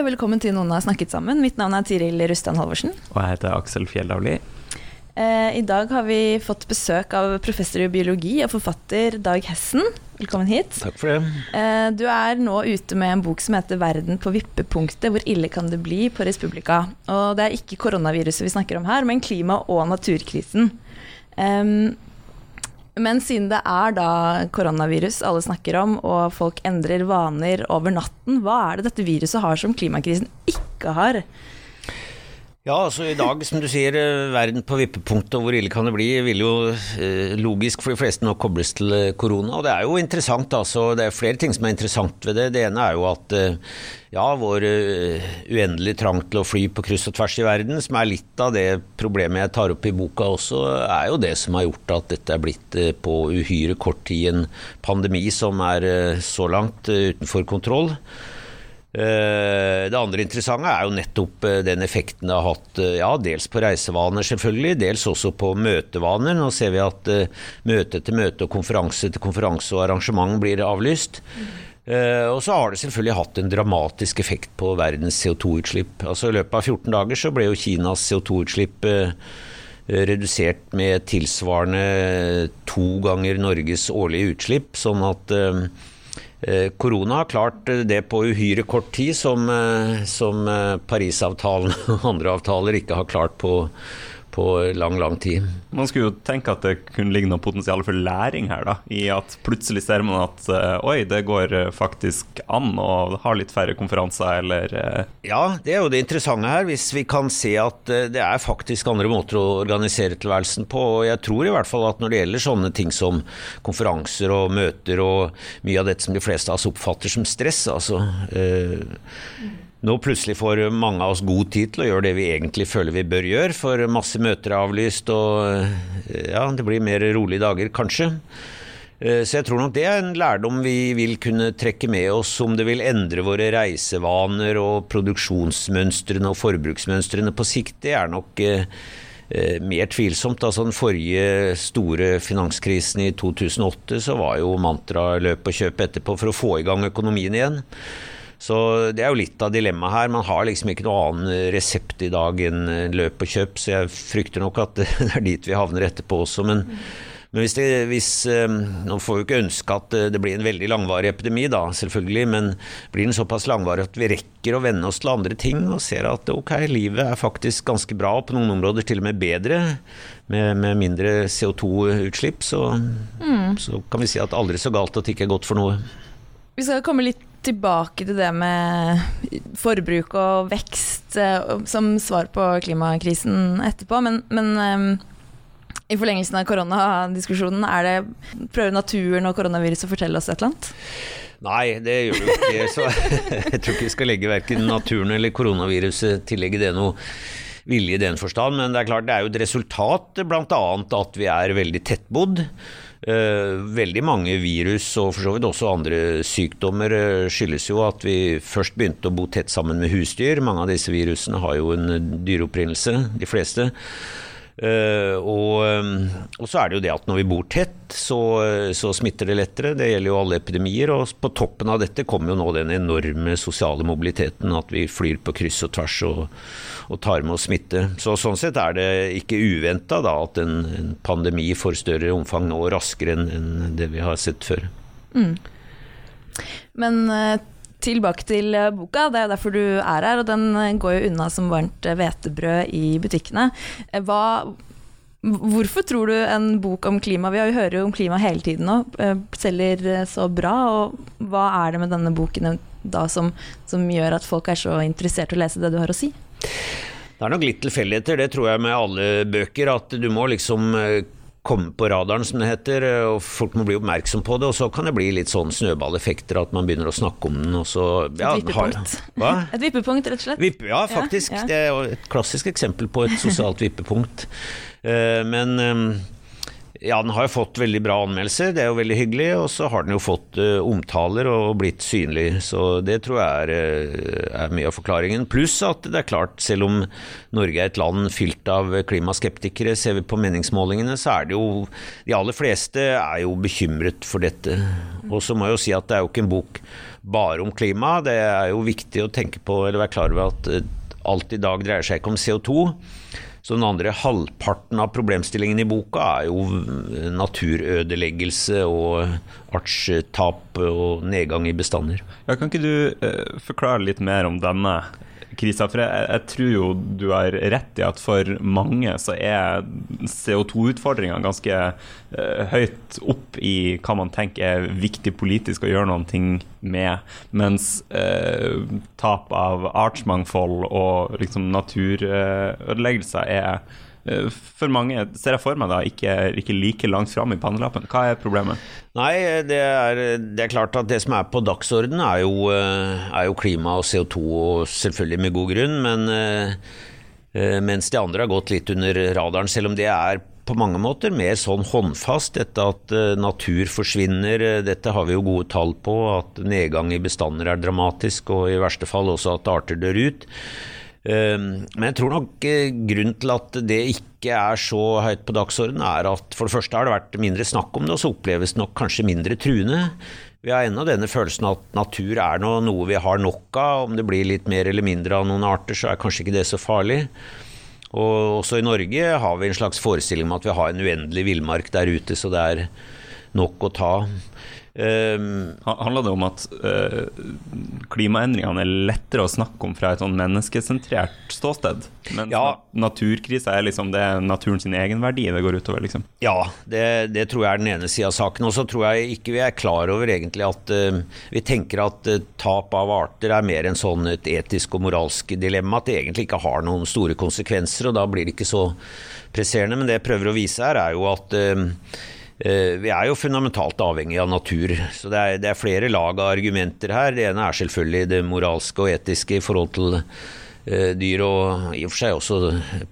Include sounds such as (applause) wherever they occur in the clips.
Og velkommen til Noen har snakket sammen. Mitt navn er Tiril Rustan Halvorsen. Og jeg heter Aksel Fjellavli. Eh, I dag har vi fått besøk av professor i biologi og forfatter Dag Hessen. Velkommen hit. Takk for det. Eh, du er nå ute med en bok som heter 'Verden på vippepunktet. Hvor ille kan det bli?' på Respublika. Og det er ikke koronaviruset vi snakker om her, men klima- og naturkrisen. Um, men siden det er da koronavirus alle snakker om, og folk endrer vaner over natten, hva er det dette viruset har som klimakrisen ikke har? Ja, altså i dag, som du sier, eh, verden på vippepunktet, og hvor ille kan det bli, vil jo eh, logisk for de fleste nå kobles til eh, korona. Og det er jo interessant, altså. Det er flere ting som er interessant ved det. Det ene er jo at eh, ja, vår eh, uendelige trang til å fly på kryss og tvers i verden, som er litt av det problemet jeg tar opp i boka også, er jo det som har gjort at dette er blitt eh, på uhyre kort tid en pandemi som er så langt utenfor kontroll. Eh, Det andre interessante er jo nettopp eh, den effekten det har hatt, eh, ja, dels på reisevaner selvfølgelig, dels også på møtevaner. Nå ser vi at møte til møte og konferanse til konferanse og arrangement blir avlyst. Uh, Og så har det selvfølgelig hatt en dramatisk effekt på verdens CO2-utslipp. Altså I løpet av 14 dager så ble jo Kinas CO2-utslipp uh, redusert med tilsvarende to ganger Norges årlige utslipp. Sånn at eh, korona har klart eh, det på uhyre kort tid, som, eh, som eh, Parisavtalen og andre avtaler ikke har klart på, på lang, lang tid. Man skulle jo tenke at det kunne ligge noe potensial for læring her, da. I at plutselig ser man at eh, oi, det går eh, faktisk an å ha litt færre konferanser, eller eh, Ja, det er jo det interessante her, hvis vi kan se at det er faktisk andre måter å organisere tilværelsen på. Og jeg tror i hvert fall at når det gjelder sånne ting som konferanser og møter og mye av dette som de fleste av oss oppfatter som stress, altså eh, nå plutselig får mange av oss god tid til å gjøre det vi egentlig føler vi bør gjøre, for masse møter er avlyst og eh, ja, det blir mer rolige dager, kanskje. Eh, Så jeg tror nok det er en lærdom vi vil kunne trekke med oss om det vil endre våre reisevaner og produksjonsmønstrene og forbruksmønstrene på sikt. Det er nok eh, mer tvilsomt. Altså Den forrige store finanskrisen i 2008 så var jo mantraet løp og kjøp etterpå for å få i gang økonomien igjen. Så det er jo litt av dilemmaet her. Man har liksom ikke noe annen resept i dag enn løp og kjøp, så jeg frykter nok at (laughs) det er dit vi havner etterpå også. Men, men hvis det hvis, eh, Nå får vi ikke ønske at eh, det blir en veldig langvarig epidemi, da, selvfølgelig, men blir den såpass langvarig at vi rekker å venne oss til andre ting og ser at ok, livet er faktisk ganske bra, og på noen områder til og med bedre, med, med mindre CO2-utslipp, så, så kan vi si at aldri så galt at det ikke er godt for noe. Vi skal komme litt tilbake til det med forbruk og vekst eh, som svar på klimakrisen etterpå, men, men eh, i forlengelsen av koronadiskusjonen, er prøver naturen og koronaviruset å fortelle oss et eller annet? Nei, det gjør det ikke. Så jeg tror ikke vi skal legge verken naturen eller koronaviruset tillegge det noe vilje i den forstand. Men det er klart det er jo et resultat bl.a. at vi er veldig tettbodd. Eh, veldig mange virus og for så vidt også andre sykdommer eh, skyldes jo at vi først begynte å bo tett sammen med husdyr. Mange av disse virusene har jo en dyreopprinnelse, de fleste. Eh, og, eh, og så er det jo det at når vi bor tett, så, så smitter det lettere. Det gjelder jo alle epidemier. Og på toppen av dette kommer jo nå den enorme sosiale mobiliteten. At vi flyr på kryss og tvers og, og tar med oss smitte. Så sånn sett er det ikke uventa at en, en pandemi får større omfang nå raskere enn enn det vi har sett før. Men eh, tilbake til eh, boka, det er jo derfor du er her, og den eh, går jo unna som varmt eh, hvetebrød i butikkene. Hva, hvorfor tror du en bok om klima, vi hører jo om klima hele tiden nå, selger så bra, og hva er det med denne boken da som, som gjør at folk er så interessert i å lese det du har å si? Det er nok litt tilfeldigheter, det tror jeg med alle bøker, at du må liksom komme på radaren, som det heter, og folk må bli oppmerksom på det. Og så kan det bli litt sånn snøballeffekter, at man begynner å snakke om den. Og så, ja, et vippepunkt. Hva? (laughs) Et vippepunkt, rett og slett. Vippe, ja, faktisk. Ja, ja. Det er et klassisk eksempel på et sosialt vippepunkt. Uh, men um, ja, den har jo fått veldig bra anmeldelser, det er jo veldig hyggelig. Og så har den jo fått uh, omtaler og blitt synlig, så det tror jeg er, uh, er mye av forklaringen. Pluss at det er klart, selv om Norge er et land fylt av klimaskeptikere, ser vi på meningsmålingene, så er det jo De aller fleste er jo bekymret for dette. Og så må jeg jo si at det er jo ikke en bok bare om klima. Det er jo viktig å tenke på, eller være klar over at uh, alt i dag dreier seg ikke om CO2. Så den andre halvparten av problemstillingen i boka er jo naturødeleggelse og artstap og nedgang i bestander. Ja, kan ikke du uh, forklare litt mer om denne krisa? For jeg, jeg, tror jo du har rett i at for mange så er CO2-utfordringene ganske uh, høyt opp i hva man tenker er viktig politisk å gjøre noen ting med, mens uh, tap av artsmangfold og liksom naturødeleggelser er for mange ser jeg for meg da ikke, ikke like langt fram i pannelappen. Hva er problemet? Nei, det er, det er, klart at det som er på dagsordenen er jo, er jo klima og CO2, og selvfølgelig med god grunn. Men mens de andre har gått litt under radaren, selv om det er på mange måter mer sånn håndfast. Dette at natur forsvinner, dette har vi jo gode tall på. At nedgang i bestander er dramatisk, og i verste fall også at arter dør ut. Ehm, men jeg tror nok eh, grunnen til at det ikke er så høyt på dagsordenen, er at for det første har det vært mindre snakk om det, og så oppleves det nok kanskje mindre truende. Vi har ennå denne følelsen at natur er noe vi har nok av. Om det blir litt mer eller mindre av noen arter, så er kanskje ikke det så farlig. Og også i Norge har vi en slags forestilling om at vi har en uendelig villmark der ute, så det er nok å ta. Um, Handler det om at uh, klimaendringene er lettere å snakke om fra et sånn menneskesentrert ståsted? Mens ja. naturkrisa er liksom det er naturens egenverdi det går utover? liksom? Ja, det, det, tror jeg er den ene sida av saken. Og så tror jeg ikke vi er klar over egentlig at uh, vi tenker at uh, tap av arter er mer en sånn et etisk og moralsk dilemma. At det egentlig ikke har noen store konsekvenser, og da blir det ikke så presserende. Men det jeg prøver å vise her, er jo at vi er jo fundamentalt avhengig av natur, så det er, det er, flere lag av argumenter her. Det ene er selvfølgelig det moralske og etiske i forhold til uh, dyr og i og for seg også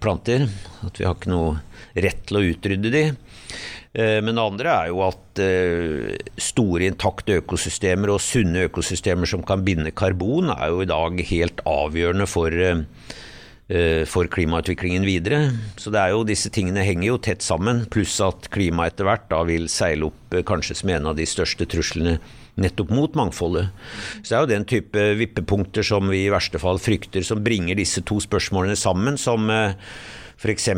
planter. At vi har ikke noe rett til å utrydde de. Uh, men det andre er jo at store intakte økosystemer og sunne økosystemer som kan binde karbon, er jo i dag helt avgjørende for Eh, for klimautviklingen videre. Så det er jo, disse tingene henger jo tett sammen, pluss at klimaet etter hvert da vil seile opp eh, kanskje som en av de største truslene nettopp mot mangfoldet. Så det er jo den type vippepunkter som vi i verste fall frykter, som bringer disse to spørsmålene sammen, som eh, F.eks.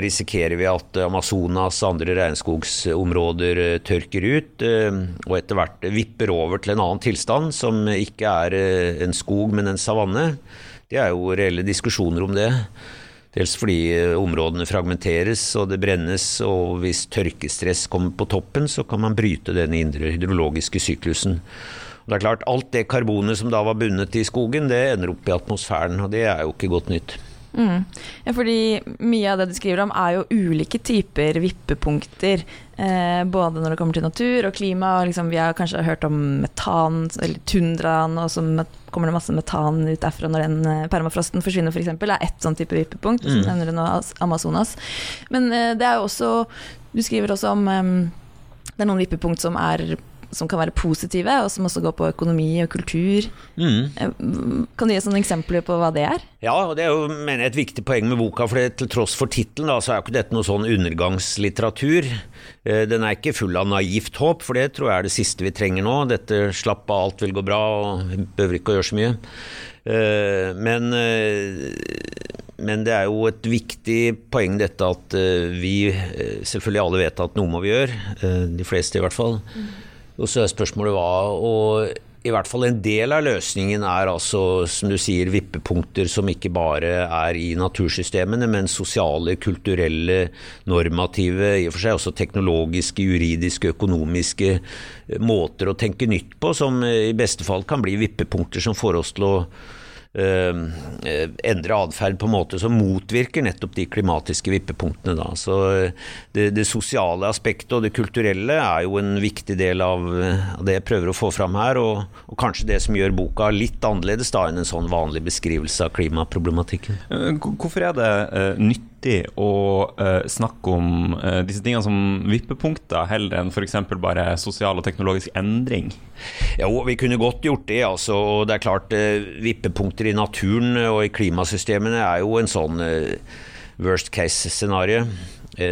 risikerer vi at Amazonas og andre regnskogsområder tørker ut, og etter hvert vipper over til en annen tilstand, som ikke er en skog, men en savanne. Det er jo reelle diskusjoner om det. Dels fordi eh, områdene fragmenteres og det brennes, og hvis tørkestress kommer på toppen, så kan man bryte den indre hydrologiske syklusen. Og det er klart, Alt det karbonet som da var bundet i skogen, det ender opp i atmosfæren, og det er jo ikke godt nytt. Mm. Ja, fordi mye av det du skriver om er jo ulike typer vippepunkter. Eh, både når det kommer til natur og klima. Og liksom, vi har kanskje hørt om metan, eller tundraen, og så kommer det masse metan ut derfra når den eh, permafrosten forsvinner, f.eks. For er ett sånn type vippepunkt. Mm. Så nevner du nå Amazonas. Men eh, det er jo også Du skriver også om eh, det er noen vippepunkt som er som kan være positive, og som også går på økonomi og kultur. Mm. Eh, kan du gi sånne eksempler på hva det er? Ja, og det er jo mener jeg, et viktig poeng med boka. for Til tross for tittelen så er jo ikke dette noe sånn undergangslitteratur. Eh, den er ikke full av naivt håp, for det tror jeg er det siste vi trenger nå. Dette slapp av, alt vil gå bra, og behøver ikke å gjøre så mye. Eh, men, men det er jo et viktig poeng dette at vi selvfølgelig alle vet at noe må vi gjøre. De fleste i hvert fall. Og så er spørsmålet hva. Og i hvert fall en del av løsningen er altså, som du sier, vippepunkter som ikke bare er i natursystemene, men sosiale, kulturelle, normative, i og for seg også teknologiske, juridiske, økonomiske måter å tenke nytt på, som i beste fall kan bli vippepunkter som får oss til å endre atferd på en måte som motvirker nettopp de klimatiske vippepunktene. Da. Så det, det, sosiale aspektet og det kulturelle er jo en viktig del av, det jeg prøver å få fram her, og, og, kanskje det som gjør boka litt annerledes da enn en sånn vanlig beskrivelse av klimaproblematikken. Hvorfor er det uh, nyttig å uh, snakke om disse tingene som vippepunkter, heller enn f.eks. bare sosial og teknologisk endring? Jo, vi kunne godt gjort det. altså, det er klart Vippepunkter i naturen og i klimasystemene er jo en sånn worst case-scenario.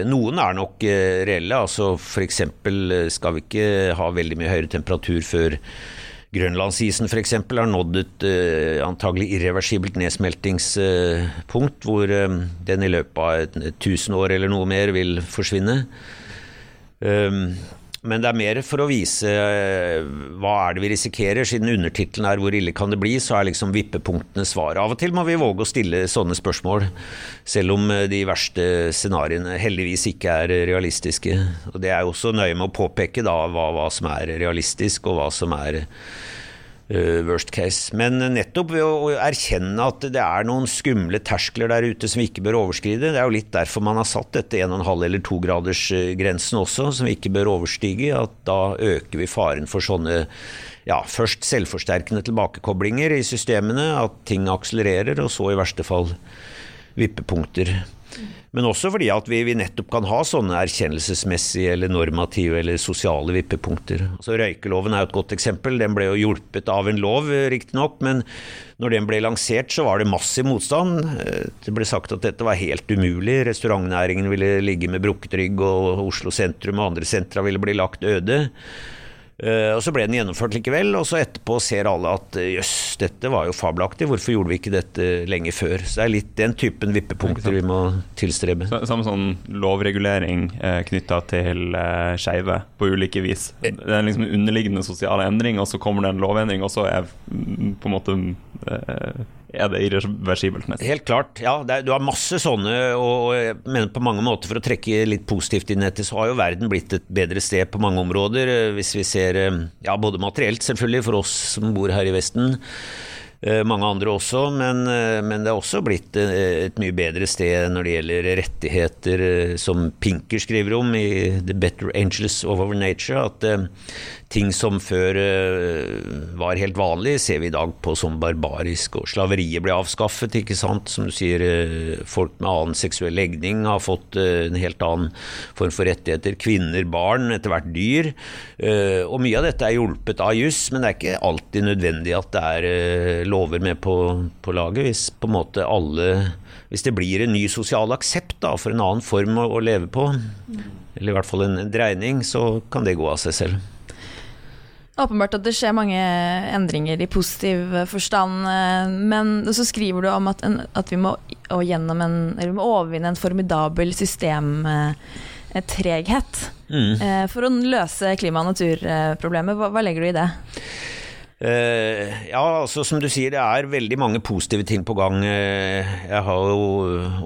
Noen er nok reelle. altså F.eks. skal vi ikke ha veldig mye høyere temperatur før Grønlandsisen f.eks. har nådd et uh, antagelig irreversibelt nedsmeltingspunkt, uh, hvor uh, den i løpet av 1000 år eller noe mer vil forsvinne. Um, men det er mer for å vise eh, hva er det vi risikerer. Siden undertittelen er 'Hvor ille kan det bli', så er liksom vippepunktene svaret. Av og til må vi våge å stille sånne spørsmål, selv om de verste scenarioene heldigvis ikke er realistiske. Og Det er jo også nøye med å påpeke da hva, hva som er realistisk, og hva som er Eh, worst case. Men nettopp ved å erkjenne at det er noen skumle terskler der ute som vi ikke bør overskride. Det er jo litt derfor man har satt dette 1,5 eller 2-gradersgrensen eh, også, som vi ikke bør overstige. At da øker vi faren for sånne ja, først selvforsterkende tilbakekoblinger i systemene, at ting akselererer, og så i verste fall vippepunkter. Men også fordi at vi, vi, nettopp kan ha sånne erkjennelsesmessige eller normative eller sosiale vippepunkter. Altså Røykeloven er jo et godt eksempel. Den ble jo hjulpet av en lov, riktignok, men når den ble lansert, så var det massiv motstand. Det ble sagt at dette var helt umulig. Restaurantnæringen ville ligge med brukket rygg, og Oslo sentrum og andre sentra ville bli lagt øde. Uh, og Så ble den gjennomført likevel, og så etterpå ser alle at eh, jøss, dette var jo fabelaktig, hvorfor gjorde vi ikke dette lenge før? Så det er litt den typen vippepunkter vi må tilstrebe. Samme sånn lovregulering eh, knytta til eh, skeive på ulike vis. Det er liksom en underliggende sosiale endring, og så kommer det en lovendring, og så er mm, på en måte uh, er det irreversibelt. Nesten. Helt klart. ja. Er, du har masse sånne, og, jeg mener på mange måter for å trekke litt positivt inn etter, så har jo verden blitt et bedre sted på mange områder. Eh, hvis vi ser, eh, ja, både materielt selvfølgelig, for oss som bor her i Vesten. Eh, mange andre også, men, men, det er også blitt et mye bedre sted når det gjelder rettigheter, som Pinker skriver om i The Better Angels of Our Nature. At ting som før var helt vanlig, ser vi i dag på som barbarisk. Og slaveriet ble avskaffet, ikke sant. Som du sier, folk med annen seksuell legning har fått en helt annen form for rettigheter. Kvinner, barn, etter hvert dyr. og mye av dette er hjulpet av juss, men det er ikke alltid nødvendig at det er lover med på, på, laget. Hvis på alle Hvis det blir en ny sosial aksept da, for en annen form å, å leve på, eller i hvert fall en, en dreining, så kan det gå av seg selv. Åpenbart at det skjer mange endringer i positiv forstand, eh, men så skriver du om at, en, at vi, må, en, vi, må, overvinne en formidabel systemtreghet mm. Eh, for å løse klima- og naturproblemet. Hva, hva legger du i det? Uh, ja, altså som du sier, det er veldig mange positive ting på gang. Uh, jeg har jo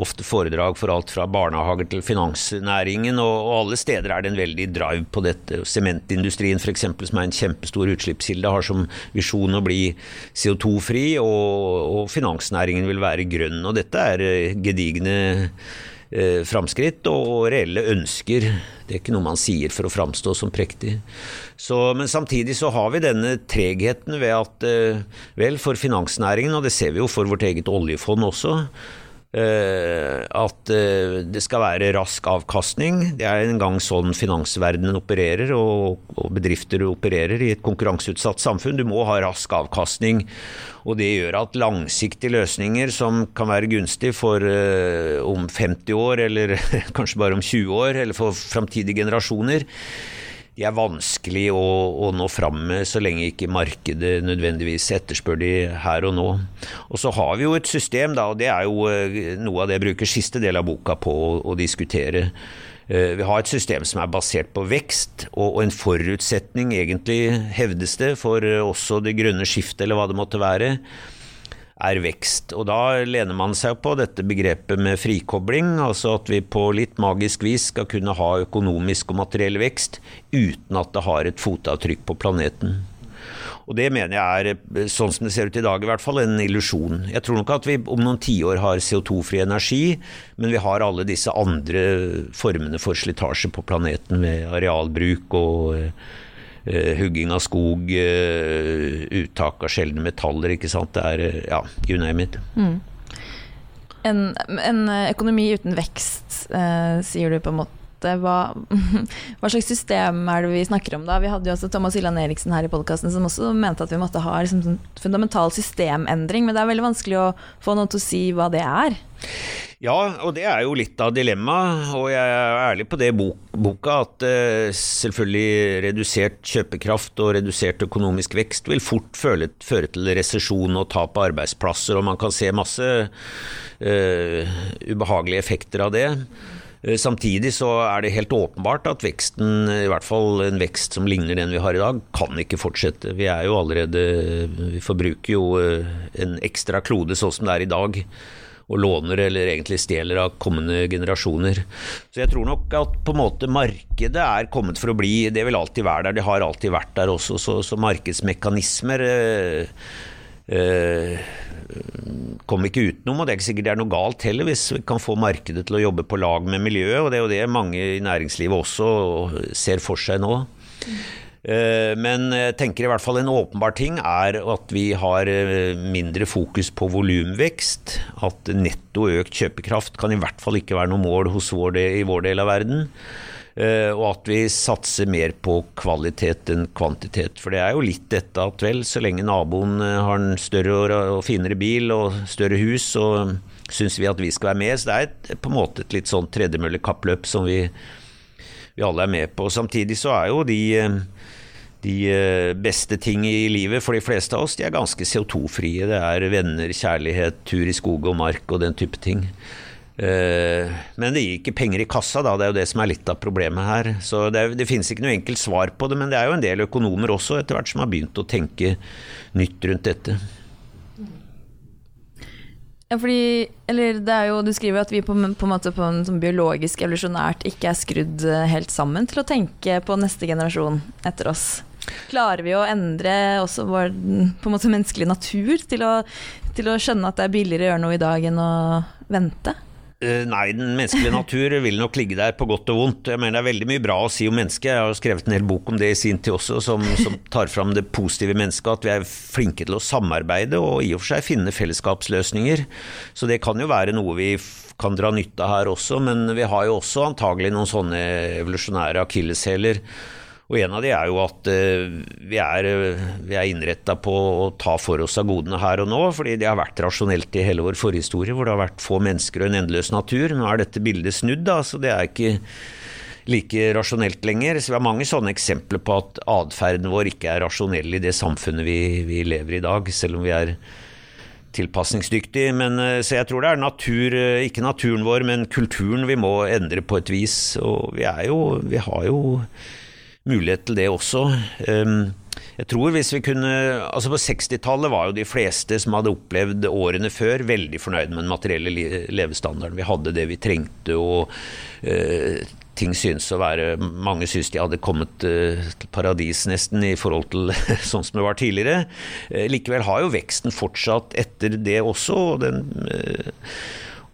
ofte foredrag for alt fra barnehager til finansnæringen, og, alle steder er det en veldig drive på dette. Sementindustrien f.eks., som er en kjempestor utslippskilde, har som visjon å bli CO2-fri, og, og finansnæringen vil være grønn. Og dette er gedigne eh, framskritt og reelle ønsker. Det er ikke noe man sier for å framstå som prektig. Så, men samtidig så har vi denne tregheten ved at eh, vel, for finansnæringen, og det ser vi jo for vårt eget oljefond også, at eh, det skal være rask avkastning. Det er en gang sånn finansverdenen opererer, og, bedrifter opererer i et konkurranseutsatt samfunn. Du må ha rask avkastning. Og det gjør at langsiktige løsninger som kan være gunstig for eh, om 50 år, eller (laughs) kanskje bare om 20 år, eller for framtidige generasjoner, de er vanskelig å, å, nå fram med så lenge ikke markedet nødvendigvis etterspør de her og nå. Og så har vi jo et system, da, og det er jo eh, noe av det jeg bruker siste del av boka på å, å diskutere. Eh, vi har et system som er basert på vekst, og, en forutsetning, egentlig, hevdes det, for eh, også det grønne skiftet, eller hva det måtte være er vekst. Og da lener man seg på dette begrepet med frikobling, altså at vi på litt magisk vis skal kunne ha økonomisk og materiell vekst uten at det har et fotavtrykk på planeten. Og det mener jeg er, sånn som det ser ut i dag, i hvert fall en illusjon. Jeg tror nok at vi om noen tiår har CO2-fri energi, men vi har alle disse andre formene for slitasje på planeten med arealbruk og uh, hugging av skog, uh, uttak av sjeldne metaller, ikke sant. Det er ja, you name it. Mm. En, en, økonomi uten vekst, sier du på en måte hva, (laughs) hva, slags system er det vi snakker om da? Vi hadde jo også Thomas Hylland Eriksen her i podkasten som også mente at vi måtte ha liksom, fundamental systemendring, men det er veldig vanskelig å få noen til å si hva det er. Ja, og det er jo litt av dilemmaet, og jeg er ærlig på det i boka, at uh, selvfølgelig redusert kjøpekraft og redusert økonomisk vekst vil fort føre, føre til resesjon og tap av arbeidsplasser, og man kan se masse uh, ubehagelige effekter av det. Eh, samtidig så er det helt åpenbart at veksten, i hvert fall en vekst som ligner den vi har i dag, kan ikke fortsette. Vi er jo allerede Vi forbruker jo en ekstra klode sånn som det er i dag. Og låner eller egentlig stjeler av kommende generasjoner. Så jeg tror nok at på en måte markedet er kommet for å bli. Det vil alltid være der. Det har alltid vært der også. Så, så markedsmekanismer øh, øh, kommer ikke utenom, og det er ikke sikkert det er noe galt heller hvis vi kan få markedet til å jobbe på lag med miljøet, og det er jo det mange i næringslivet også ser for seg nå. Eh, men jeg tenker i hvert fall en åpenbar ting er at vi har eh, mindre fokus på volumvekst. At netto økt kjøpekraft kan i hvert fall ikke være noe mål vår del, i vår del av verden. Eh, og at vi satser mer på kvalitet enn kvantitet. For det er jo litt dette at vel, så lenge naboen eh, har en større og finere bil og større hus, så syns vi at vi skal være med. Så det er på en måte et litt sånn tredemøllekappløp som vi, vi alle er med på. Samtidig så er jo de de beste ting i livet for de fleste av oss, de er ganske CO2-frie. Det er venner, kjærlighet, tur i skog og mark og den type ting. Eh, men det gir ikke penger i kassa, da. Det er jo det som er litt av problemet her. Så det, er, det finnes ikke noe enkelt svar på det, men det er jo en del økonomer også etter hvert som har begynt å tenke nytt rundt dette. Ja, fordi, eller det er jo, Du skriver at vi på, på en måte på en sånn biologisk evolusjonært ikke er skrudd eh, helt sammen til å tenke på neste generasjon etter oss. Klarer vi å endre også vår på en måte menneskelig natur til å, til å skjønne at det er billigere å gjøre noe i dag enn å vente? Eh, nei, den menneskelige (laughs) natur vil nok ligge der på godt og vondt. Jeg mener Det er veldig mye bra å si om mennesket. Jeg har skrevet en hel bok om det i sin tid også, som, som (laughs) tar fram det positive mennesket. At vi er flinke til å samarbeide og i og for seg finne fellesskapsløsninger. Så det kan jo være noe vi kan dra nytte av her også, men vi har jo også antagelig noen sånne evolusjonære akilleshæler og en av de er jo at uh, vi er, vi er innretta på å ta for oss av godene her og nå, fordi det har vært rasjonelt i hele vår forhistorie, hvor det har vært få mennesker og en endeløs natur. Nå er dette bildet snudd, da, så det er ikke like rasjonelt lenger. Så vi har mange sånne eksempler på at atferden vår ikke er rasjonell i det samfunnet vi, vi lever i i dag, selv om vi er tilpasningsdyktig. Men, eh, så jeg tror det er natur, eh, ikke naturen vår, men kulturen vi må endre på et vis. Og vi er jo Vi har jo mulighet til det også. Ehm, jeg tror hvis vi kunne Altså På 60-tallet var jo de fleste som hadde opplevd årene før, veldig fornøyd med den materielle levestandarden. Vi hadde det vi trengte, og uh, ting synes å være Mange synes de hadde kommet uh, til paradis nesten i forhold til (laughs) sånn som det var tidligere. Uh, likevel har jo veksten fortsatt etter det også. og den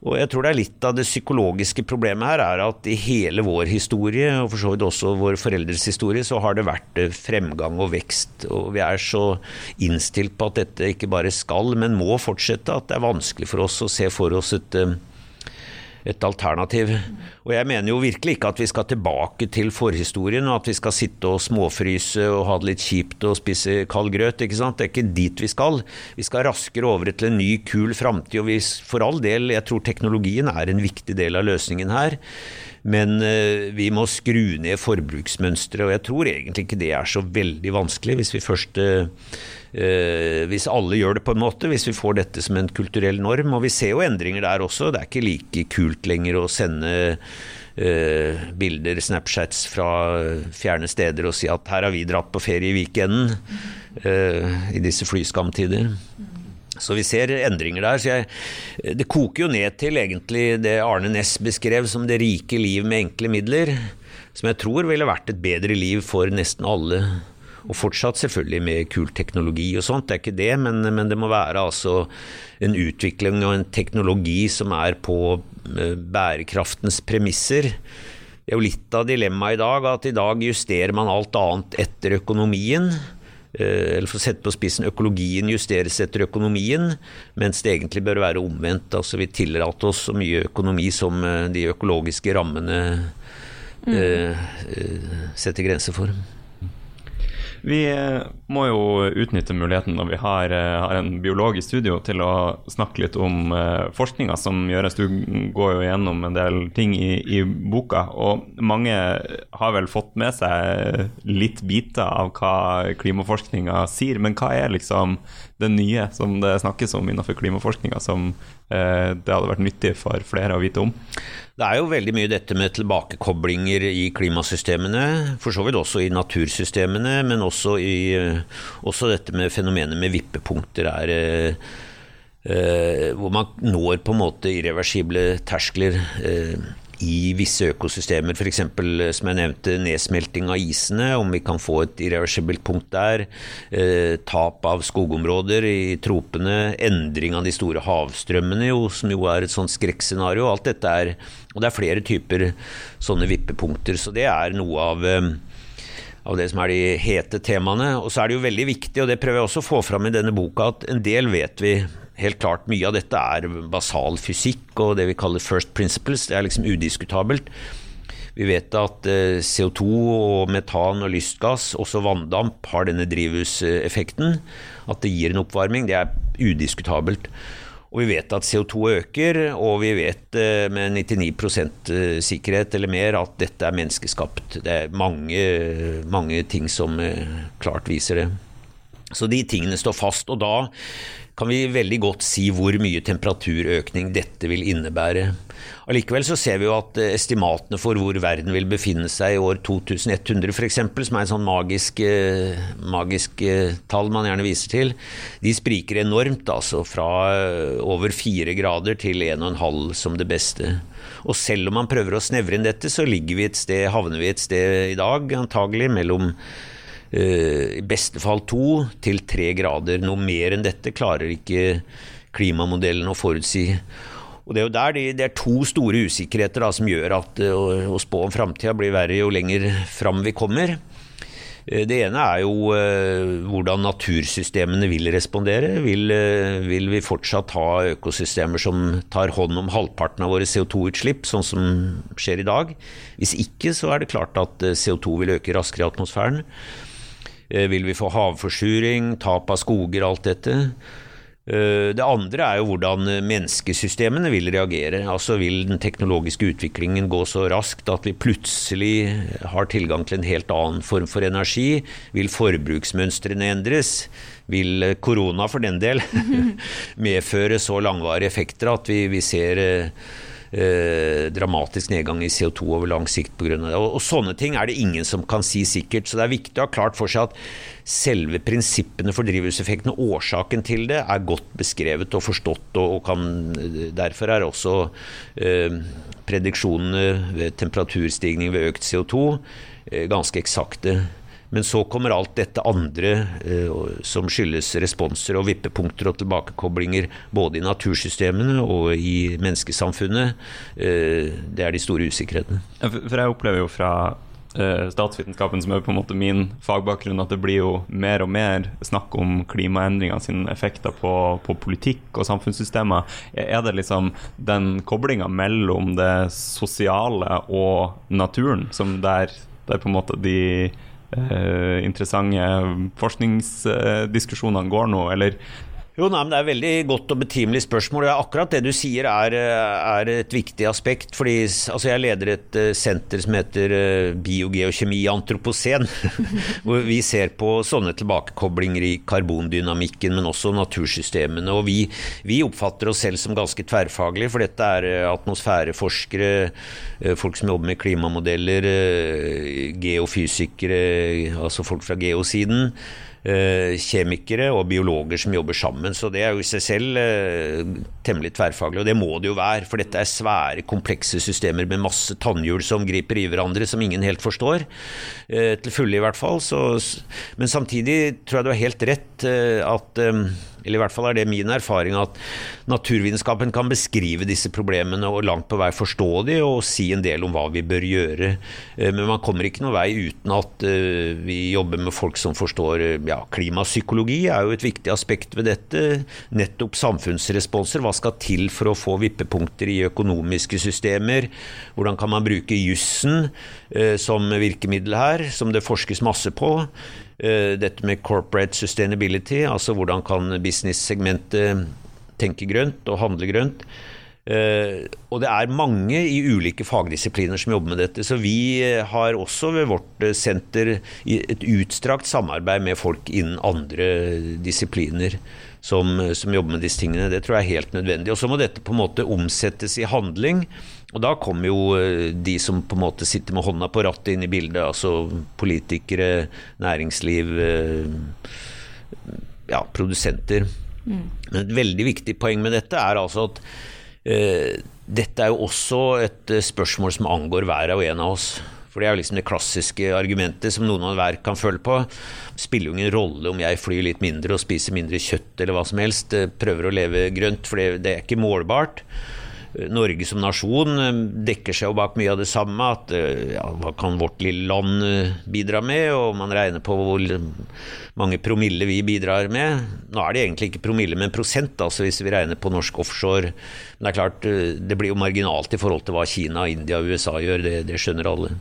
og jeg tror det er litt av det psykologiske problemet her, er at i hele vår historie, og for så vidt også våre foreldres historie, så har det vært eh, fremgang og vekst. Og vi er så innstilt på at dette ikke bare skal, men må fortsette, at det er vanskelig for oss å se for oss et eh, et alternativ. Og jeg mener jo virkelig ikke at vi skal tilbake til forhistorien, og at vi skal sitte og småfryse og ha det litt kjipt og spise kald grøt. ikke sant? Det er ikke dit vi skal. Vi skal raskere over til en ny, kul framtid. Og vi, for all del, jeg tror teknologien er en viktig del av løsningen her. Men uh, vi må skru ned forbruksmønsteret, og jeg tror egentlig ikke det er så veldig vanskelig hvis vi først uh, Eh, hvis alle gjør det på en måte, hvis vi får dette som en kulturell norm. Og vi ser jo endringer der også. Det er ikke like kult lenger å sende eh, bilder, Snapchats fra fjerne steder og si at her har vi dratt på ferie i weekenden eh, i disse flyskamtider. Så vi ser endringer der. Jeg, det koker jo ned til egentlig det Arne Næss beskrev som det rike liv med enkle midler. Som jeg tror ville vært et bedre liv for nesten alle Og fortsatt selvfølgelig med kul teknologi og sånt, det er ikke det, men, men det må være altså en utvikling og en teknologi som er på eh, bærekraftens premisser. Det er jo litt av dilemmaet i dag, at i dag justerer man alt annet etter økonomien. Eh, eller for å sette på spissen, økologien justeres etter økonomien, mens det egentlig bør være omvendt. Altså Vi tillater oss så mye økonomi som eh, de økologiske rammene mm. eh, setter grenser for. Vi eh, må jo utnytte muligheten når vi har, eh, har en biolog i studio, til å snakke litt om uh, forskninga som gjøres. Du går jo gjennom en del ting i, i, boka, og mange har vel fått med seg litt biter av hva klimaforskninga sier. Men hva er liksom det nye som det snakkes om innenfor klimaforskninga, som eh, det hadde vært nyttig for flere å vite om? Det er jo veldig mye dette med tilbakekoblinger i klimasystemene, for så vidt også i natursystemene, men også, i, også dette med fenomenet med vippepunkter er eh, hvor man når på en måte irreversible terskler. Eh, i visse økosystemer, f.eks. Eh, som jeg nevnte, nedsmelting av isene, om vi kan få et irreversibelt punkt der. Eh, tap av skogområder i tropene, endring av de store havstrømmene, jo, som jo er et sånt skrekkscenario. Alt dette er Og det er flere typer sånne vippepunkter. Så det er noe av eh, av det som er de hete temaene. Og så er det jo veldig viktig, og det prøver jeg også å få fram i denne boka, at en del vet vi helt klart mye av dette er basal fysikk og det vi kaller first principles. Det er liksom udiskutabelt. Vi vet at eh, CO2 og metan og lystgass, også vanndamp, har denne drivhuseffekten. At det gir en oppvarming. Det er udiskutabelt. Og vi vet at CO2 øker, og vi vet eh, med 99 eh, sikkerhet eller mer at dette er menneskeskapt. Det er mange, mange ting som klart viser det. Så de tingene står fast. Og da kan vi veldig godt si hvor mye temperaturøkning dette vil innebære. Allikevel så ser vi jo at eh, estimatene for hvor verden vil befinne seg i år 2100 f.eks., som er et sånn magisk, eh, magisk eh, tall man gjerne viser til, de spriker enormt. altså Fra over fire grader til en og en halv som det beste. Og selv om man prøver å snevre inn dette, så ligger vi et sted, havner vi et sted i dag antagelig mellom i beste fall to til tre grader. Noe mer enn dette klarer ikke klimamodellen å forutsi. Og Det er jo der de, det er to store usikkerheter da, som gjør at eh, å, å spå om framtida blir verre jo lenger fram vi kommer. Eh, det ene er jo hvordan natursystemene vil respondere. Vil, vil, vi fortsatt ha økosystemer som tar hånd om halvparten av våre CO2-utslipp, sånn som skjer i dag? Hvis ikke, så er det klart at CO2 vil øke raskere i atmosfæren. Eh, vil vi få havforsuring, tap av skoger, alt dette? Eh, det andre er jo hvordan menneskesystemene vil reagere. Altså Vil den teknologiske utviklingen gå så raskt at vi plutselig har tilgang til en helt annen form for energi? Vil forbruksmønstrene endres? Vil korona for den del (laughs) medføre så langvarige effekter at vi, vi ser eh, eh, dramatisk nedgang i CO2 over lang sikt pga. det. Og, og sånne ting er det ingen som kan si sikkert. Så det er viktig å ha klart for seg at selve prinsippene for drivhuseffekten og årsaken til det er godt beskrevet og forstått, og, og kan, derfor er også eh, prediksjonene ved temperaturstigning ved økt CO2 eh, ganske eksakte. Men så kommer alt dette andre eh, som skyldes responser og vippepunkter og tilbakekoblinger både i natursystemene og i menneskesamfunnet. Eh, det er de store usikkerhetene. For jeg opplever jo fra eh, statsvitenskapen, som er på en måte min fagbakgrunn, at det blir jo mer og mer snakk om klimaendringer sine effekter på, på politikk og samfunnssystemer. Er det liksom den koblinga mellom det sosiale og naturen som der, der på en måte de interessante forskningsdiskusjonene går nå, eller jo, nei, men Det er veldig godt og betimelig spørsmål. Akkurat det du sier er, er et viktig aspekt. fordi altså Jeg leder et uh, senter som heter uh, Biogeokjemi antropocen. (laughs) hvor vi ser på sånne tilbakekoblinger i karbondynamikken, men også natursystemene. og Vi, vi oppfatter oss selv som ganske tverrfaglige, for dette er atmosfæreforskere, folk som jobber med klimamodeller, geofysikere, altså folk fra geosiden. Eh, kjemikere og biologer som jobber sammen. Så det er jo i seg selv eh, temmelig tverrfaglig, og det må det jo være. For dette er svære, komplekse systemer med masse tannhjul som griper i hverandre, som ingen helt forstår. Eh, til fulle, i hvert fall. Så, men samtidig tror jeg du har helt rett at eller i hvert fall er det min erfaring, at naturvitenskapen kan beskrive disse problemene og langt på vei forstå de og si en del om hva vi bør gjøre. Eh, men man kommer ikke noen vei uten at eh, vi jobber med folk som forstår ja, Klimapsykologi er jo et viktig aspekt ved dette. Nettopp samfunnsresponser. Hva skal til for å få vippepunkter i økonomiske systemer? Hvordan kan man bruke jussen eh, som virkemiddel her, som det forskes masse på? Eh, dette med corporate sustainability, altså hvordan kan business-segmentet tenke grønt og handle grønt. Uh, og det er mange i ulike fagdisipliner som jobber med dette. Så vi har også ved vårt senter et utstrakt samarbeid med folk innen andre disipliner som, som jobber med disse tingene. Det tror jeg er helt nødvendig. Og så må dette på en måte omsettes i handling. Og da kommer jo eh, de som på en måte sitter med hånda på rattet inn i bildet, altså politikere, næringsliv, eh, ja, produsenter. Mm. Men et veldig viktig poeng med dette er altså at uh, dette er jo også et spørsmål som angår hver og en av oss. For det er jo liksom det klassiske argumentet som noen av hver kan føle på. Det spiller jo ingen rolle om jeg flyr litt mindre og spiser mindre kjøtt eller hva som helst. Prøver å leve grønt, for det, det er ikke målbart. Norge som nasjon eh, dekker seg jo bak mye av det samme. At eh, ja, hva kan vårt lille land eh, bidra med? Og man regner på hvor mange promille vi bidrar med. Nå er det egentlig ikke promille, men prosent, altså hvis vi regner på norsk offshore. Men det er klart, det blir jo marginalt i forhold til hva Kina, India og USA gjør. Det, det skjønner alle.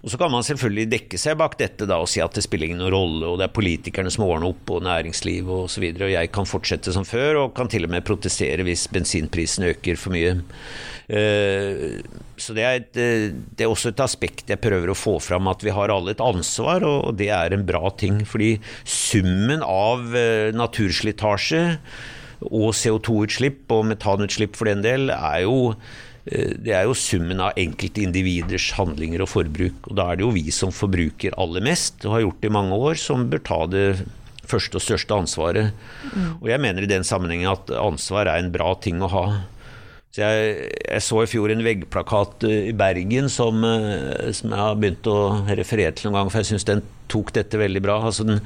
Og Så kan man selvfølgelig dekke seg bak dette da, og si at det spiller ingen rolle, og det er politikerne som ordner opp, og næringsliv og osv. Og, og jeg kan fortsette som før, og kan til og med protestere hvis bensinprisen øker for mye. Uh, så det er, et, eh, det er, også et aspekt jeg prøver å få fram, at vi har alle et ansvar, og det er en bra ting. Fordi summen av uh, naturslitasje og CO2-utslipp, og metanutslipp for den del, er jo Eh, det er jo summen av enkeltindividers handlinger og forbruk. Og da er det jo vi som forbruker aller mest, og har gjort det i mange år, som bør ta det første og største ansvaret. Mm. Og jeg mener i den sammenhengen at ansvar er en bra ting å ha. Så jeg, jeg så i fjor en veggplakat eh, i Bergen som, eh, som jeg har begynt å referere til noen gang, for jeg syns den tok dette veldig bra. Altså den,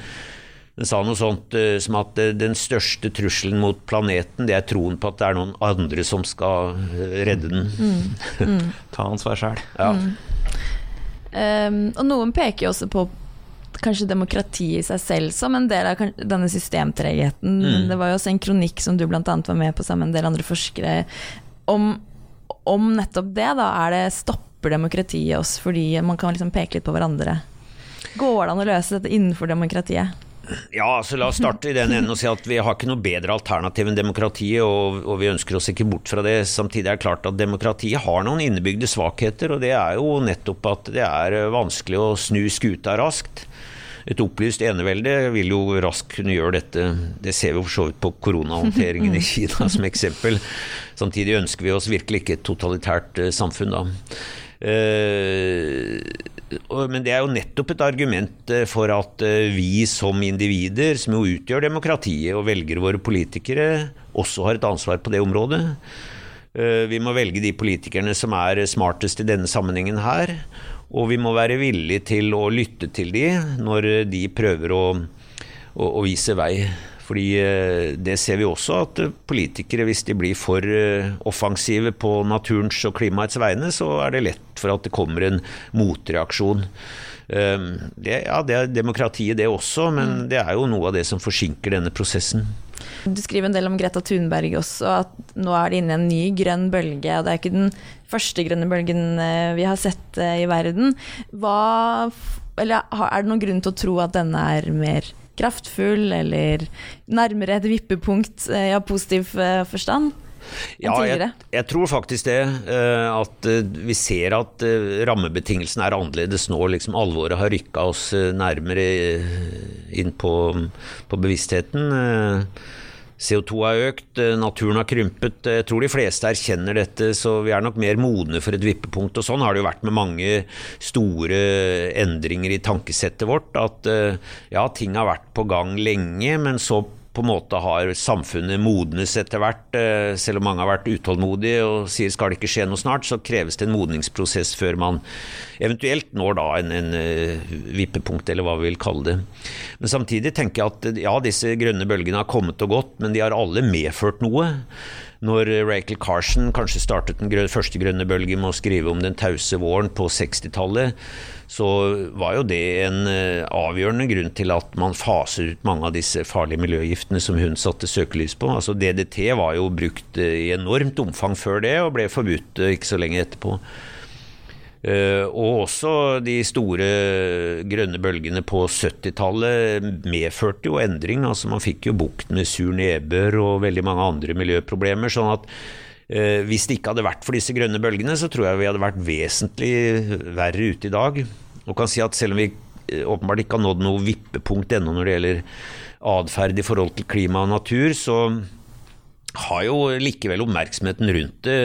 den sa noe sånt uh, som at uh, den største trusselen mot planeten, det er troen på at det er noen andre som skal uh, redde den. Mm. Mm. (laughs) Ta ansvar sjøl. Ja. Mm. Um, og noen peker jo også på kanskje demokrati i seg selv som en del av denne systemtregheten. Mm. Det var jo også en kronikk som du bl.a. var med på sammen med en del andre forskere, om, om nettopp det. da, er det Stopper demokratiet oss fordi man kan liksom peke litt på hverandre? Går det an å løse dette innenfor demokratiet? Ja, altså La oss starte i den enden og si at vi har ikke noe bedre alternativ enn demokratiet, og, og, vi ønsker oss ikke bort fra det. Samtidig er det klart at demokratiet har noen innebygde svakheter, og det er jo nettopp at det er vanskelig å snu skuta raskt. Et opplyst enevelde vil jo raskt kunne gjøre dette. Det ser vi for så vidt på koronahåndteringen i (laughs) Kina som eksempel. Samtidig ønsker vi oss virkelig ikke et totalitært eh, samfunn da. Uh, men det er jo nettopp et argument eh, for at eh, vi som individer, som jo utgjør demokratiet og velger våre politikere, også har et ansvar på det området. Eh, vi må velge de politikerne som er smartest i denne sammenhengen her. Og vi må være villige til å lytte til de når de prøver å, å, å vise vei. Fordi det ser vi også at politikere, hvis de blir for offensive på naturens og klimaets vegne, så er det lett for at det kommer en motreaksjon. Det, ja, det er demokratiet det også, men mm. det er jo noe av det som forsinker denne prosessen. Du skriver en del om Greta Thunberg også, at nå er det inne en ny grønn bølge. og Det er ikke den første grønne bølgen eh, vi har sett eh, i verden. Hva, eller er det noen grunn til å tro at denne er mer kraftfull, eller nærmere et vippepunkt i ja, positiv forstand? Ja, jeg, jeg, tror faktisk det. Eh, at eh, vi ser at eh, rammebetingelsene er annerledes nå. Liksom alvoret har rykka oss nærmere inn på, på bevisstheten. CO2 har økt, eh, naturen har krympet. Jeg tror de fleste erkjenner dette, så vi er nok mer modne for et vippepunkt. Og sånn har det jo vært med mange store endringer i tankesettet vårt. At eh, ja, ting har vært på gang lenge, men så på en måte har samfunnet modnes etter hvert. Eh, selv om mange har vært utålmodige og sier skal det ikke skje noe snart, så kreves det en modningsprosess før man eventuelt når da en, en uh, vippepunkt, eller hva vi vil kalle det. Men samtidig tenker jeg at ja, disse grønne bølgene har kommet og gått, men de har alle medført noe. Når Rachel Carson kanskje startet den første grønne bølgen med å skrive om den tause våren på 60-tallet, så var jo det en uh, avgjørende grunn til at man faser ut mange av disse farlige miljøgiftene som hun satte søkelys på. Altså DDT var jo brukt uh, i enormt omfang før det, og ble forbudt uh, ikke så lenge etterpå. Og også de store grønne bølgene på 70-tallet medførte jo endring. altså Man fikk jo bukt med sur nedbør og veldig mange andre miljøproblemer. sånn at hvis det ikke hadde vært for disse grønne bølgene, så tror jeg vi hadde vært vesentlig verre ute i dag og kan si at selv om vi eh, åpenbart ikke har nådd noe vippepunkt ennå når det gjelder atferd i forhold til klima og natur, så har jo likevel oppmerksomheten rundt det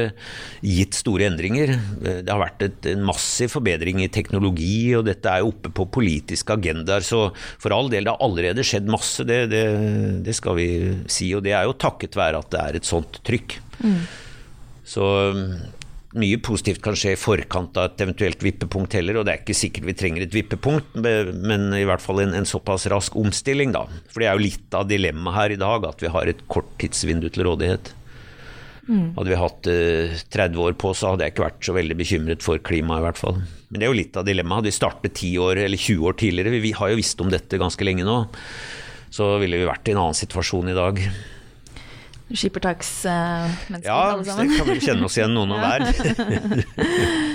gitt store endringer. Eh, det har vært et, en massiv forbedring i teknologi, og dette er jo oppe på politiske agendaer. Så for all del, det har allerede skjedd masse, det, det, det, skal vi si. Og det er jo takket være at det er et sånt trykk. Mm. Så mye positivt kan skje i forkant av et eventuelt vippepunkt heller, og det er ikke sikkert vi trenger et vippepunkt, men i hvert fall en, en såpass rask omstilling, da. For det er jo litt av dilemmaet her i dag, at vi har et kort tidsvindu til rådighet. Mm. Hadde vi hatt uh, eh, 30 år på, så hadde jeg ikke vært så veldig bekymret for klimaet, i hvert fall. Men det er jo litt av dilemmaet. Hadde vi startet 10 år eller 20 år tidligere, vi, vi har jo visst om dette ganske lenge nå, så ville vi vært i en annen situasjon i dag skippertaksmennesker, ja, alle sammen. Ja, det kan vi kjenne oss igjen, noen av hver. (laughs)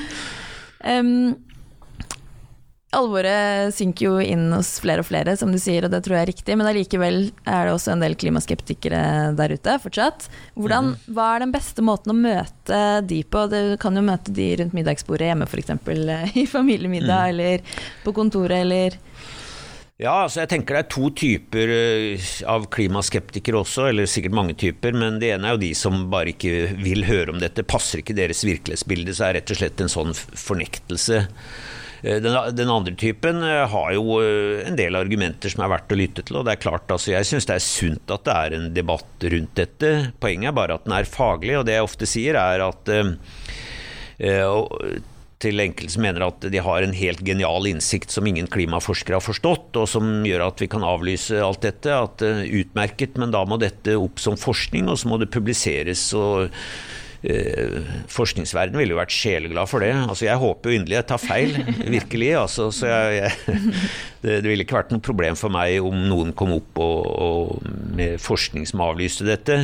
(laughs) um, alvoret synker jo inn hos flere og flere, som du sier, og det tror jeg er riktig. Men allikevel er det også en del klimaskeptikere der ute fortsatt. Hvordan, mm. Hva er den beste måten å møte de på? Du kan jo møte de rundt middagsbordet hjemme f.eks. (laughs) i familiemiddag, mm. eller på kontoret, eller ja, altså jeg tenker det er to typer eh, av klimaskeptikere også, eller sikkert mange typer. Men det ene er jo de som bare ikke vil høre om dette. Passer ikke deres virkelighetsbilde, så er det rett og slett en sånn fornektelse. Eh, den, den, andre typen eh, har jo en del argumenter som er verdt å lytte til. og det er klart, altså Jeg syns det er sunt at det er en debatt rundt dette. Poenget er bare at den er faglig. og Det jeg ofte sier, er at uh, til enkelte som mener at de har en helt genial innsikt som ingen klimaforskere har forstått, og som gjør at vi kan avlyse alt dette. At uh, Utmerket, men da må dette opp som forskning, og så må det publiseres. og Eh, forskningsverdenen ville jo vært sjeleglad for det. Altså, jeg håper jo inderlig jeg tar feil, (laughs) virkelig. Altså, så jeg, jeg, (laughs) det, det, ville ikke vært noe problem for meg om noen kom opp og, og med forskning som avlyste dette.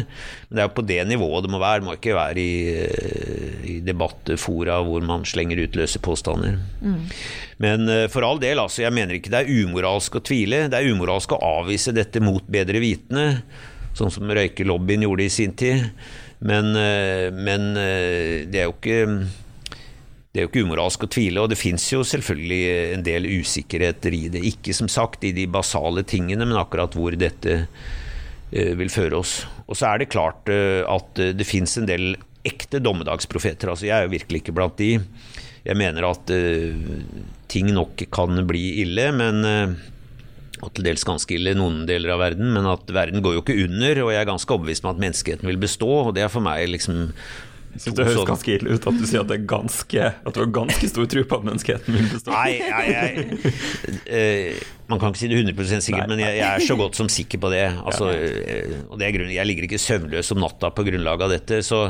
Men det er jo på det nivået det må være. Det må ikke være i, eh, i debattfora hvor man slenger ut løse påstander. Mm. Men eh, for all del, altså, jeg mener ikke det er umoralsk å tvile. Det er umoralsk å avvise dette mot bedre vitende, sånn som røykelobbyen gjorde i sin tid. Men, eh, men eh, det er jo ikke det er jo ikke umoralsk å tvile, og det fins jo selvfølgelig en del usikkerheter i det. Ikke som sagt i de basale tingene, men akkurat hvor dette eh, vil føre oss. Og så er det klart at det fins en del ekte dommedagsprofeter. Altså, jeg er jo virkelig ikke blant de. Jeg mener at ting nok kan bli ille, men og til dels ganske ille i noen deler av verden, men at verden går jo ikke under, og jeg er ganske overbevist om at menneskeheten vil bestå, og det er for meg liksom jeg synes Det høres ganske ille ut at du sier at, det er ganske, at du har ganske stor tro på at menneskeheten vil bestå. Nei, nei, nei. (laughs) Eh, man kan ikke si det 100 sikkert, nei, men jeg, jeg, er så godt som sikker på det. (laughs) Altså, eh, og det er grunnen, Jeg ligger ikke søvnløs om natta på grunnlag av dette. Så,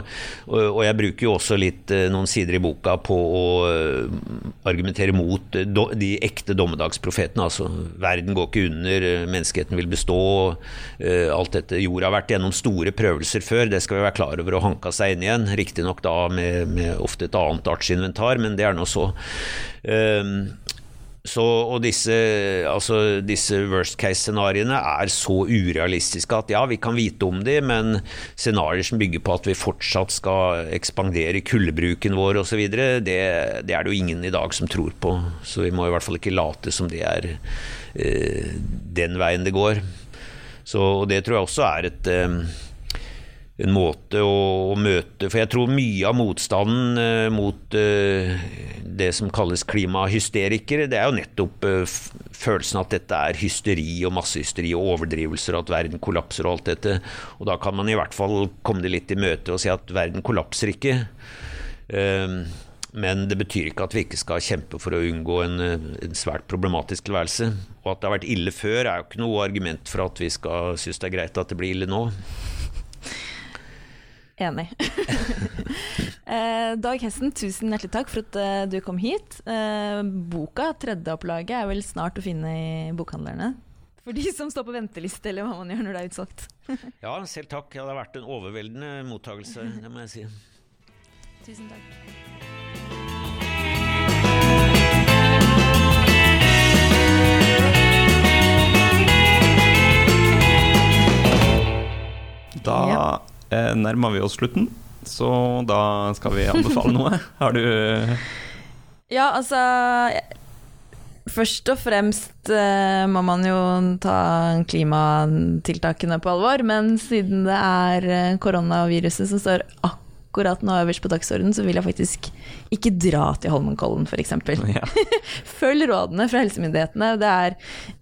og, og, jeg bruker jo også litt eh, noen sider i boka på å argumentere mot de ekte dommedagsprofetene. Altså, verden går ikke under, menneskeheten vil bestå. Alt dette. Jorda har vært gjennom store prøvelser før, det skal vi være klar over, og hanka seg inn igjen riktignok da med, med, ofte et annet artsinventar, men det er nå så. Um, så, og disse, altså disse worst case-scenarioene er så urealistiske at ja, vi kan vite om de, men scenarioer som bygger på at vi fortsatt skal ekspandere kullbruken vår osv., det, det er det jo ingen i dag som tror på. Så vi må i hvert fall ikke late som det er eh, den veien det går. Så det tror jeg også er et eh, en måte å, møte For jeg tror mye av motstanden uh, mot uh, det som kalles klimahysterikere, det er jo nettopp uh, følelsen at dette er hysteri og massehysteri og overdrivelser, og at verden kollapser og alt dette. Og da kan man i hvert fall komme det litt i møte og si at verden kollapser ikke. Eh, men det betyr ikke at vi ikke skal kjempe for å unngå en, en, svært problematisk tilværelse. Og at det har vært ille før, er jo ikke noe argument for at vi skal synes det er greit at det blir ille nå. Enig. (laughs) eh, Dag Hessen, tusen hjertelig takk for at uh, du kom hit. Eh, boka, tredjeopplaget, er vel snart å finne i bokhandlerne? For de som står på venteliste, eller hva man gjør når det er utsolgt. (laughs) ja, selv takk. Ja, det har vært en overveldende mottakelse, det må jeg si. Tusen takk. Nærmer vi oss slutten, så da skal vi anbefale noe. (laughs) Har du Ja, altså Først og fremst eh, må man jo ta klimatiltakene på alvor, men siden det er eh, koronaviruset som står akkurat nå øverst på dagsordenen, så vil jeg faktisk ikke dra til Holmenkollen, f.eks. (laughs) Ja. (laughs) Følg rådene fra helsemyndighetene. Det er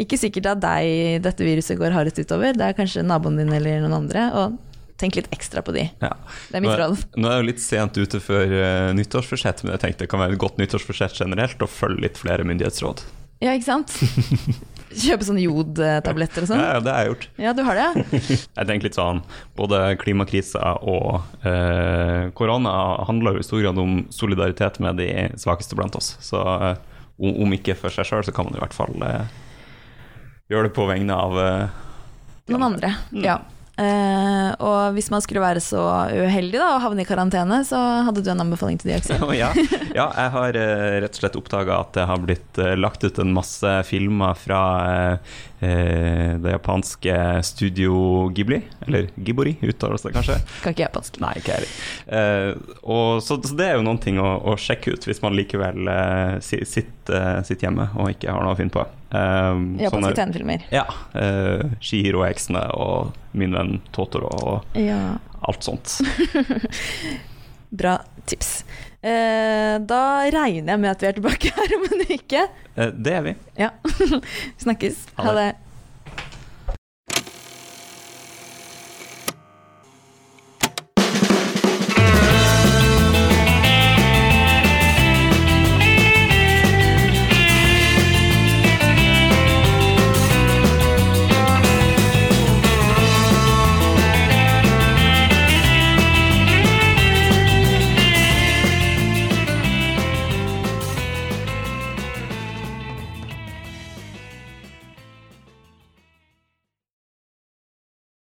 ikke sikkert at deg dette viruset går hardest utover, det er kanskje naboen din eller noen andre. og tenk litt ekstra på de. Ja. Det er mitt råd. Nå er jeg jo litt sent ute før uh, nyttårsforsett, men jeg tenkte det kan være et godt nyttårsforsett generelt å følge litt flere myndighetsråd. Ja, ikke sant? (laughs) Kjøpe sånne jodtabletter og sånn? Ja, det har jeg gjort. Ja, du har det? (laughs) jeg tenker litt sånn Både klimakrisa og eh, korona handler jo i stor grad om solidaritet med de svakeste blant oss. Så eh, om ikke for seg sjøl, så kan man i hvert fall eh, gjøre det på vegne av eh, Noen andre. Mm. Ja. Uh, og hvis man skulle være så uheldig da, og havne i karantene, så hadde du en anbefaling til de også? (laughs) ja. ja, jeg har uh, rett og slett oppdaga at det har blitt uh, lagt ut en masse filmer fra det japanske Studio Ghibli, eller Gibori, uttales det kanskje? Kan ikke japansk. Nei, ikke heller. Så, så, det er jo noen ting å, å sjekke ut hvis man likevel sitter, sitter hjemme og ikke har noe å finne på. Um, Japanske tegnefilmer. Ja. Uh, Shihiro-heksene og Min venn Totoro og ja. alt sånt. (laughs) Bra tips. Uh, da regner jeg med at vi er tilbake her om en uke. Det er vi. Ja. (laughs) Snakkes. Ha det.